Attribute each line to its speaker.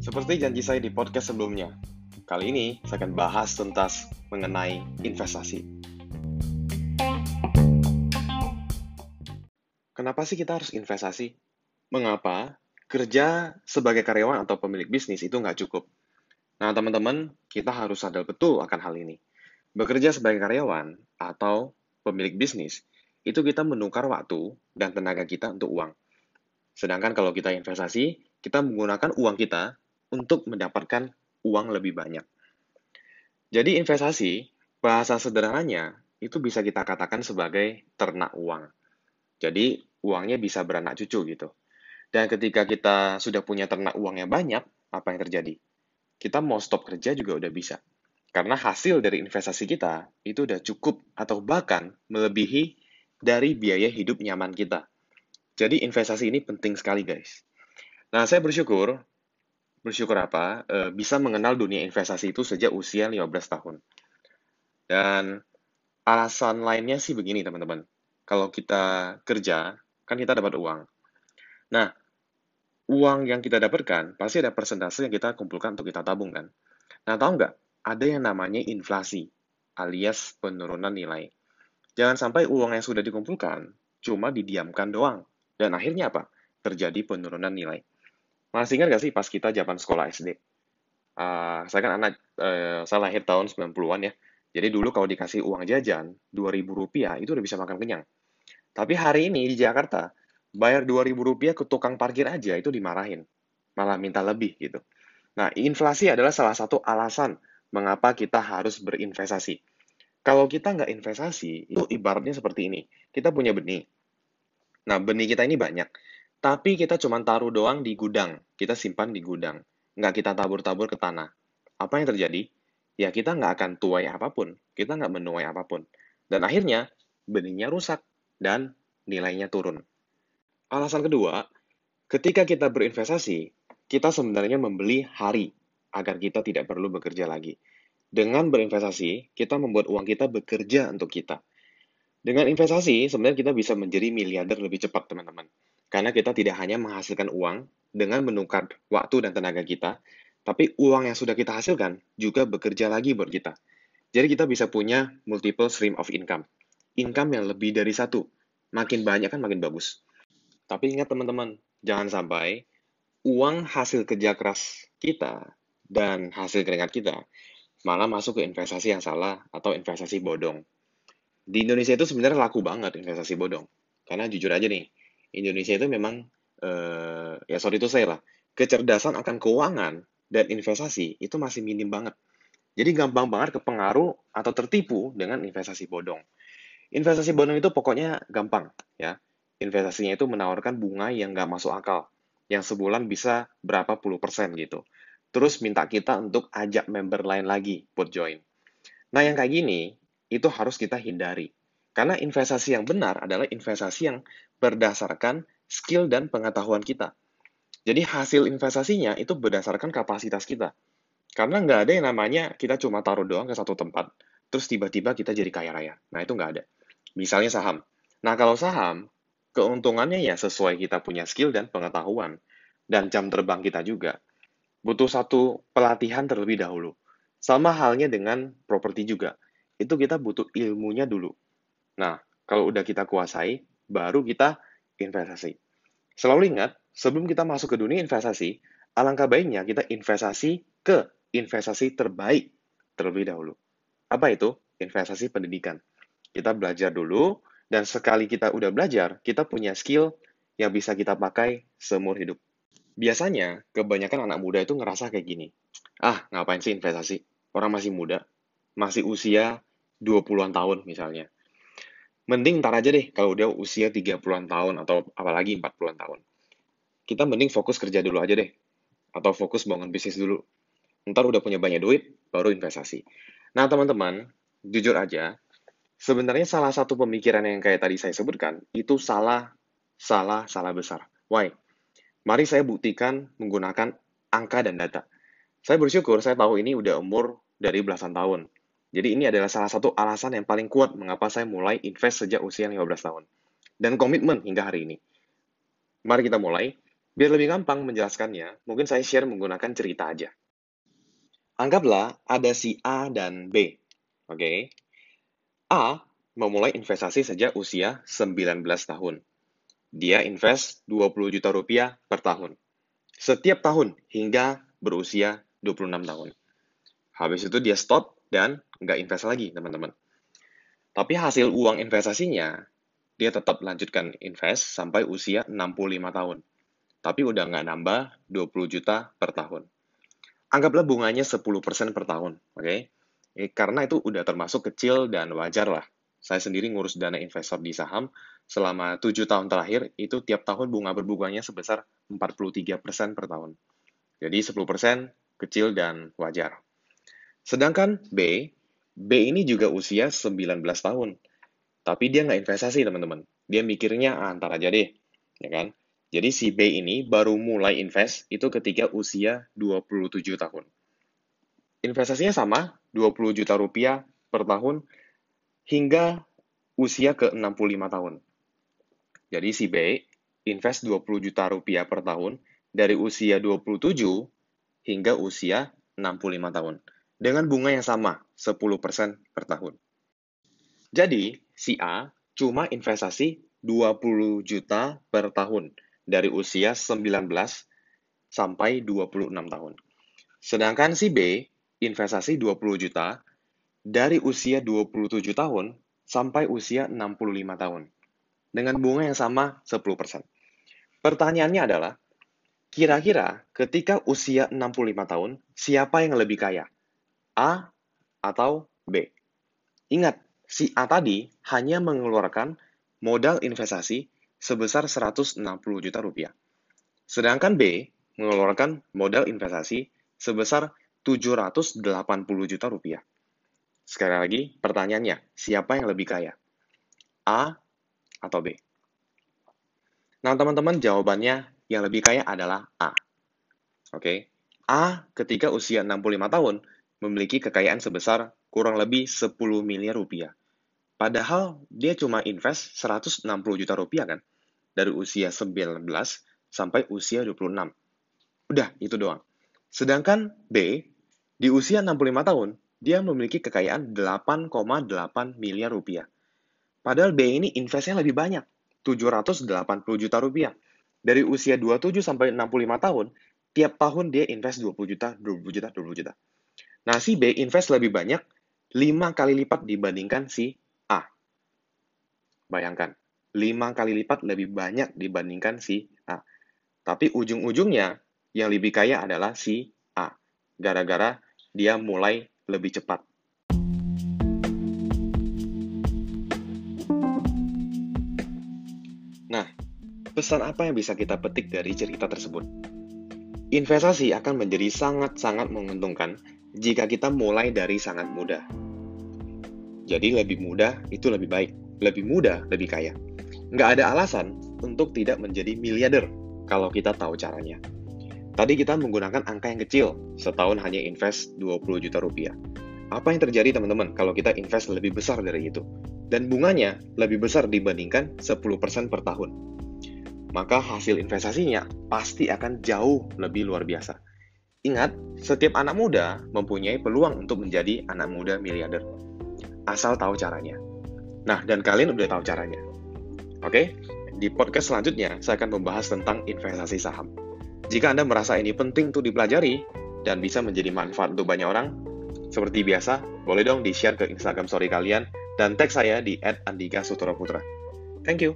Speaker 1: Seperti janji saya di podcast sebelumnya, kali ini saya akan bahas tentang mengenai investasi. Kenapa sih kita harus investasi? Mengapa kerja sebagai karyawan atau pemilik bisnis itu nggak cukup? Nah, teman-teman, kita harus sadar betul akan hal ini. Bekerja sebagai karyawan atau pemilik bisnis, itu kita menukar waktu dan tenaga kita untuk uang. Sedangkan kalau kita investasi, kita menggunakan uang kita untuk mendapatkan uang lebih banyak. Jadi investasi, bahasa sederhananya, itu bisa kita katakan sebagai ternak uang. Jadi uangnya bisa beranak cucu gitu. Dan ketika kita sudah punya ternak uang yang banyak, apa yang terjadi? Kita mau stop kerja juga udah bisa. Karena hasil dari investasi kita itu udah cukup atau bahkan melebihi dari biaya hidup nyaman kita. Jadi investasi ini penting sekali guys. Nah, saya bersyukur bersyukur apa, e, bisa mengenal dunia investasi itu sejak usia 15 tahun. Dan alasan lainnya sih begini teman-teman. Kalau kita kerja, kan kita dapat uang. Nah, uang yang kita dapatkan, pasti ada persentase yang kita kumpulkan untuk kita tabung kan. Nah, tahu nggak? Ada yang namanya inflasi, alias penurunan nilai. Jangan sampai uang yang sudah dikumpulkan, cuma didiamkan doang. Dan akhirnya apa? Terjadi penurunan nilai. Masih ingat gak sih pas kita zaman sekolah SD? Uh, ah, saya kan anak, uh, saya lahir tahun 90-an ya. Jadi dulu kalau dikasih uang jajan, 2000 rupiah itu udah bisa makan kenyang. Tapi hari ini di Jakarta, bayar 2000 rupiah ke tukang parkir aja itu dimarahin. Malah minta lebih gitu. Nah, inflasi adalah salah satu alasan mengapa kita harus berinvestasi. Kalau kita nggak investasi, itu ibaratnya seperti ini. Kita punya benih. Nah, benih kita ini banyak. Tapi kita cuma taruh doang di gudang, kita simpan di gudang, nggak kita tabur-tabur ke tanah. Apa yang terjadi? Ya kita nggak akan tuai apa pun, kita nggak menuai apa pun. Dan akhirnya benihnya rusak dan nilainya turun. Alasan kedua, ketika kita berinvestasi, kita sebenarnya membeli hari agar kita tidak perlu bekerja lagi. Dengan berinvestasi, kita membuat uang kita bekerja untuk kita. Dengan investasi, sebenarnya kita bisa menjadi miliarder lebih cepat, teman-teman. Karena kita tidak hanya menghasilkan uang dengan menukar waktu dan tenaga kita, tapi uang yang sudah kita hasilkan juga bekerja lagi buat kita. Jadi kita bisa punya multiple stream of income. Income yang lebih dari satu. Makin banyak kan makin bagus. Tapi ingat teman-teman, jangan sampai uang hasil kerja keras kita dan hasil keringat kita malah masuk ke investasi yang salah atau investasi bodong. Di Indonesia itu sebenarnya laku banget investasi bodong. Karena jujur aja nih, Indonesia itu memang uh, ya sorry itu saya lah kecerdasan akan keuangan dan investasi itu masih minim banget. Jadi gampang banget kepengaruh atau tertipu dengan investasi bodong. Investasi bodong itu pokoknya gampang ya. Investasinya itu menawarkan bunga yang nggak masuk akal, yang sebulan bisa berapa puluh persen gitu. Terus minta kita untuk ajak member lain lagi buat join. Nah yang kayak gini, itu harus kita hindari. Karena investasi yang benar adalah investasi yang berdasarkan skill dan pengetahuan kita. Jadi hasil investasinya itu berdasarkan kapasitas kita. Karena nggak ada yang namanya kita cuma taruh doang ke satu tempat, terus tiba-tiba kita jadi kaya raya. Nah, itu nggak ada. Misalnya saham. Nah, kalau saham, keuntungannya ya sesuai kita punya skill dan pengetahuan. Dan jam terbang kita juga. Butuh satu pelatihan terlebih dahulu. Sama halnya dengan properti juga. Itu kita butuh ilmunya dulu. Nah, kalau udah kita kuasai, baru kita investasi. Selalu ingat, sebelum kita masuk ke dunia investasi, alangkah baiknya kita investasi ke investasi terbaik terlebih dahulu. Apa itu? Investasi pendidikan. Kita belajar dulu, dan sekali kita udah belajar, kita punya skill yang bisa kita pakai seumur hidup. Biasanya, kebanyakan anak muda itu ngerasa kayak gini. Ah, ngapain sih investasi? Orang masih muda, masih usia 20-an tahun misalnya mending ntar aja deh kalau udah usia 30-an tahun atau apalagi 40-an tahun. Kita mending fokus kerja dulu aja deh. Atau fokus bangun bisnis dulu. Ntar udah punya banyak duit, baru investasi. Nah teman-teman, jujur aja, sebenarnya salah satu pemikiran yang kayak tadi saya sebutkan, itu salah, salah, salah besar. Why? Mari saya buktikan menggunakan angka dan data. Saya bersyukur saya tahu ini udah umur dari belasan tahun. Jadi ini adalah salah satu alasan yang paling kuat mengapa saya mulai invest sejak usia 15 tahun. Dan komitmen hingga hari ini. Mari kita mulai. Biar lebih gampang menjelaskannya, mungkin saya share menggunakan cerita aja. Anggaplah ada si A dan B. Oke. Okay? A memulai investasi sejak usia 19 tahun. Dia invest 20 juta rupiah per tahun. Setiap tahun hingga berusia 26 tahun. Habis itu dia stop dan nggak invest lagi, teman-teman. Tapi hasil uang investasinya, dia tetap lanjutkan invest sampai usia 65 tahun. Tapi udah nggak nambah 20 juta per tahun. Anggaplah bunganya 10% per tahun, oke? Okay? Eh, karena itu udah termasuk kecil dan wajar lah. Saya sendiri ngurus dana investor di saham selama 7 tahun terakhir, itu tiap tahun bunga berbunganya sebesar 43% per tahun. Jadi 10% kecil dan wajar. Sedangkan B, B ini juga usia 19 tahun. Tapi dia nggak investasi, teman-teman. Dia mikirnya, ah, antar aja deh. Ya kan? Jadi si B ini baru mulai invest itu ketika usia 27 tahun. Investasinya sama, 20 juta rupiah per tahun hingga usia ke 65 tahun. Jadi si B invest 20 juta rupiah per tahun dari usia 27 hingga usia 65 tahun dengan bunga yang sama, 10% per tahun. Jadi, si A cuma investasi 20 juta per tahun dari usia 19 sampai 26 tahun. Sedangkan si B investasi 20 juta dari usia 27 tahun sampai usia 65 tahun dengan bunga yang sama 10%. Pertanyaannya adalah, kira-kira ketika usia 65 tahun, siapa yang lebih kaya? A atau B? Ingat, si A tadi hanya mengeluarkan modal investasi sebesar 160 juta rupiah. Sedangkan B mengeluarkan modal investasi sebesar 780 juta rupiah. Sekali lagi, pertanyaannya, siapa yang lebih kaya? A atau B? Nah, teman-teman, jawabannya yang lebih kaya adalah A. Oke, okay? A ketika usia 65 tahun memiliki kekayaan sebesar kurang lebih 10 miliar rupiah. Padahal dia cuma invest 160 juta rupiah kan, dari usia 19 sampai usia 26. Udah, itu doang. Sedangkan B, di usia 65 tahun, dia memiliki kekayaan 8,8 miliar rupiah. Padahal B ini investnya lebih banyak, 780 juta rupiah. Dari usia 27 sampai 65 tahun, tiap tahun dia invest 20 juta, 20 juta, 20 juta. Nah, si B invest lebih banyak 5 kali lipat dibandingkan si A. Bayangkan, 5 kali lipat lebih banyak dibandingkan si A. Tapi ujung-ujungnya yang lebih kaya adalah si A. Gara-gara dia mulai lebih cepat. Nah, pesan apa yang bisa kita petik dari cerita tersebut? Investasi akan menjadi sangat-sangat menguntungkan jika kita mulai dari sangat muda. Jadi lebih mudah itu lebih baik, lebih mudah lebih kaya. Nggak ada alasan untuk tidak menjadi miliarder kalau kita tahu caranya. Tadi kita menggunakan angka yang kecil, setahun hanya invest 20 juta rupiah. Apa yang terjadi teman-teman kalau kita invest lebih besar dari itu? dan bunganya lebih besar dibandingkan 10% per tahun. Maka hasil investasinya pasti akan jauh lebih luar biasa. Ingat, setiap anak muda mempunyai peluang untuk menjadi anak muda miliarder. Asal tahu caranya. Nah, dan kalian udah tahu caranya. Oke, di podcast selanjutnya saya akan membahas tentang investasi saham. Jika Anda merasa ini penting untuk dipelajari dan bisa menjadi manfaat untuk banyak orang, seperti biasa, boleh dong di-share ke Instagram story kalian dan tag saya di @andika Thank you.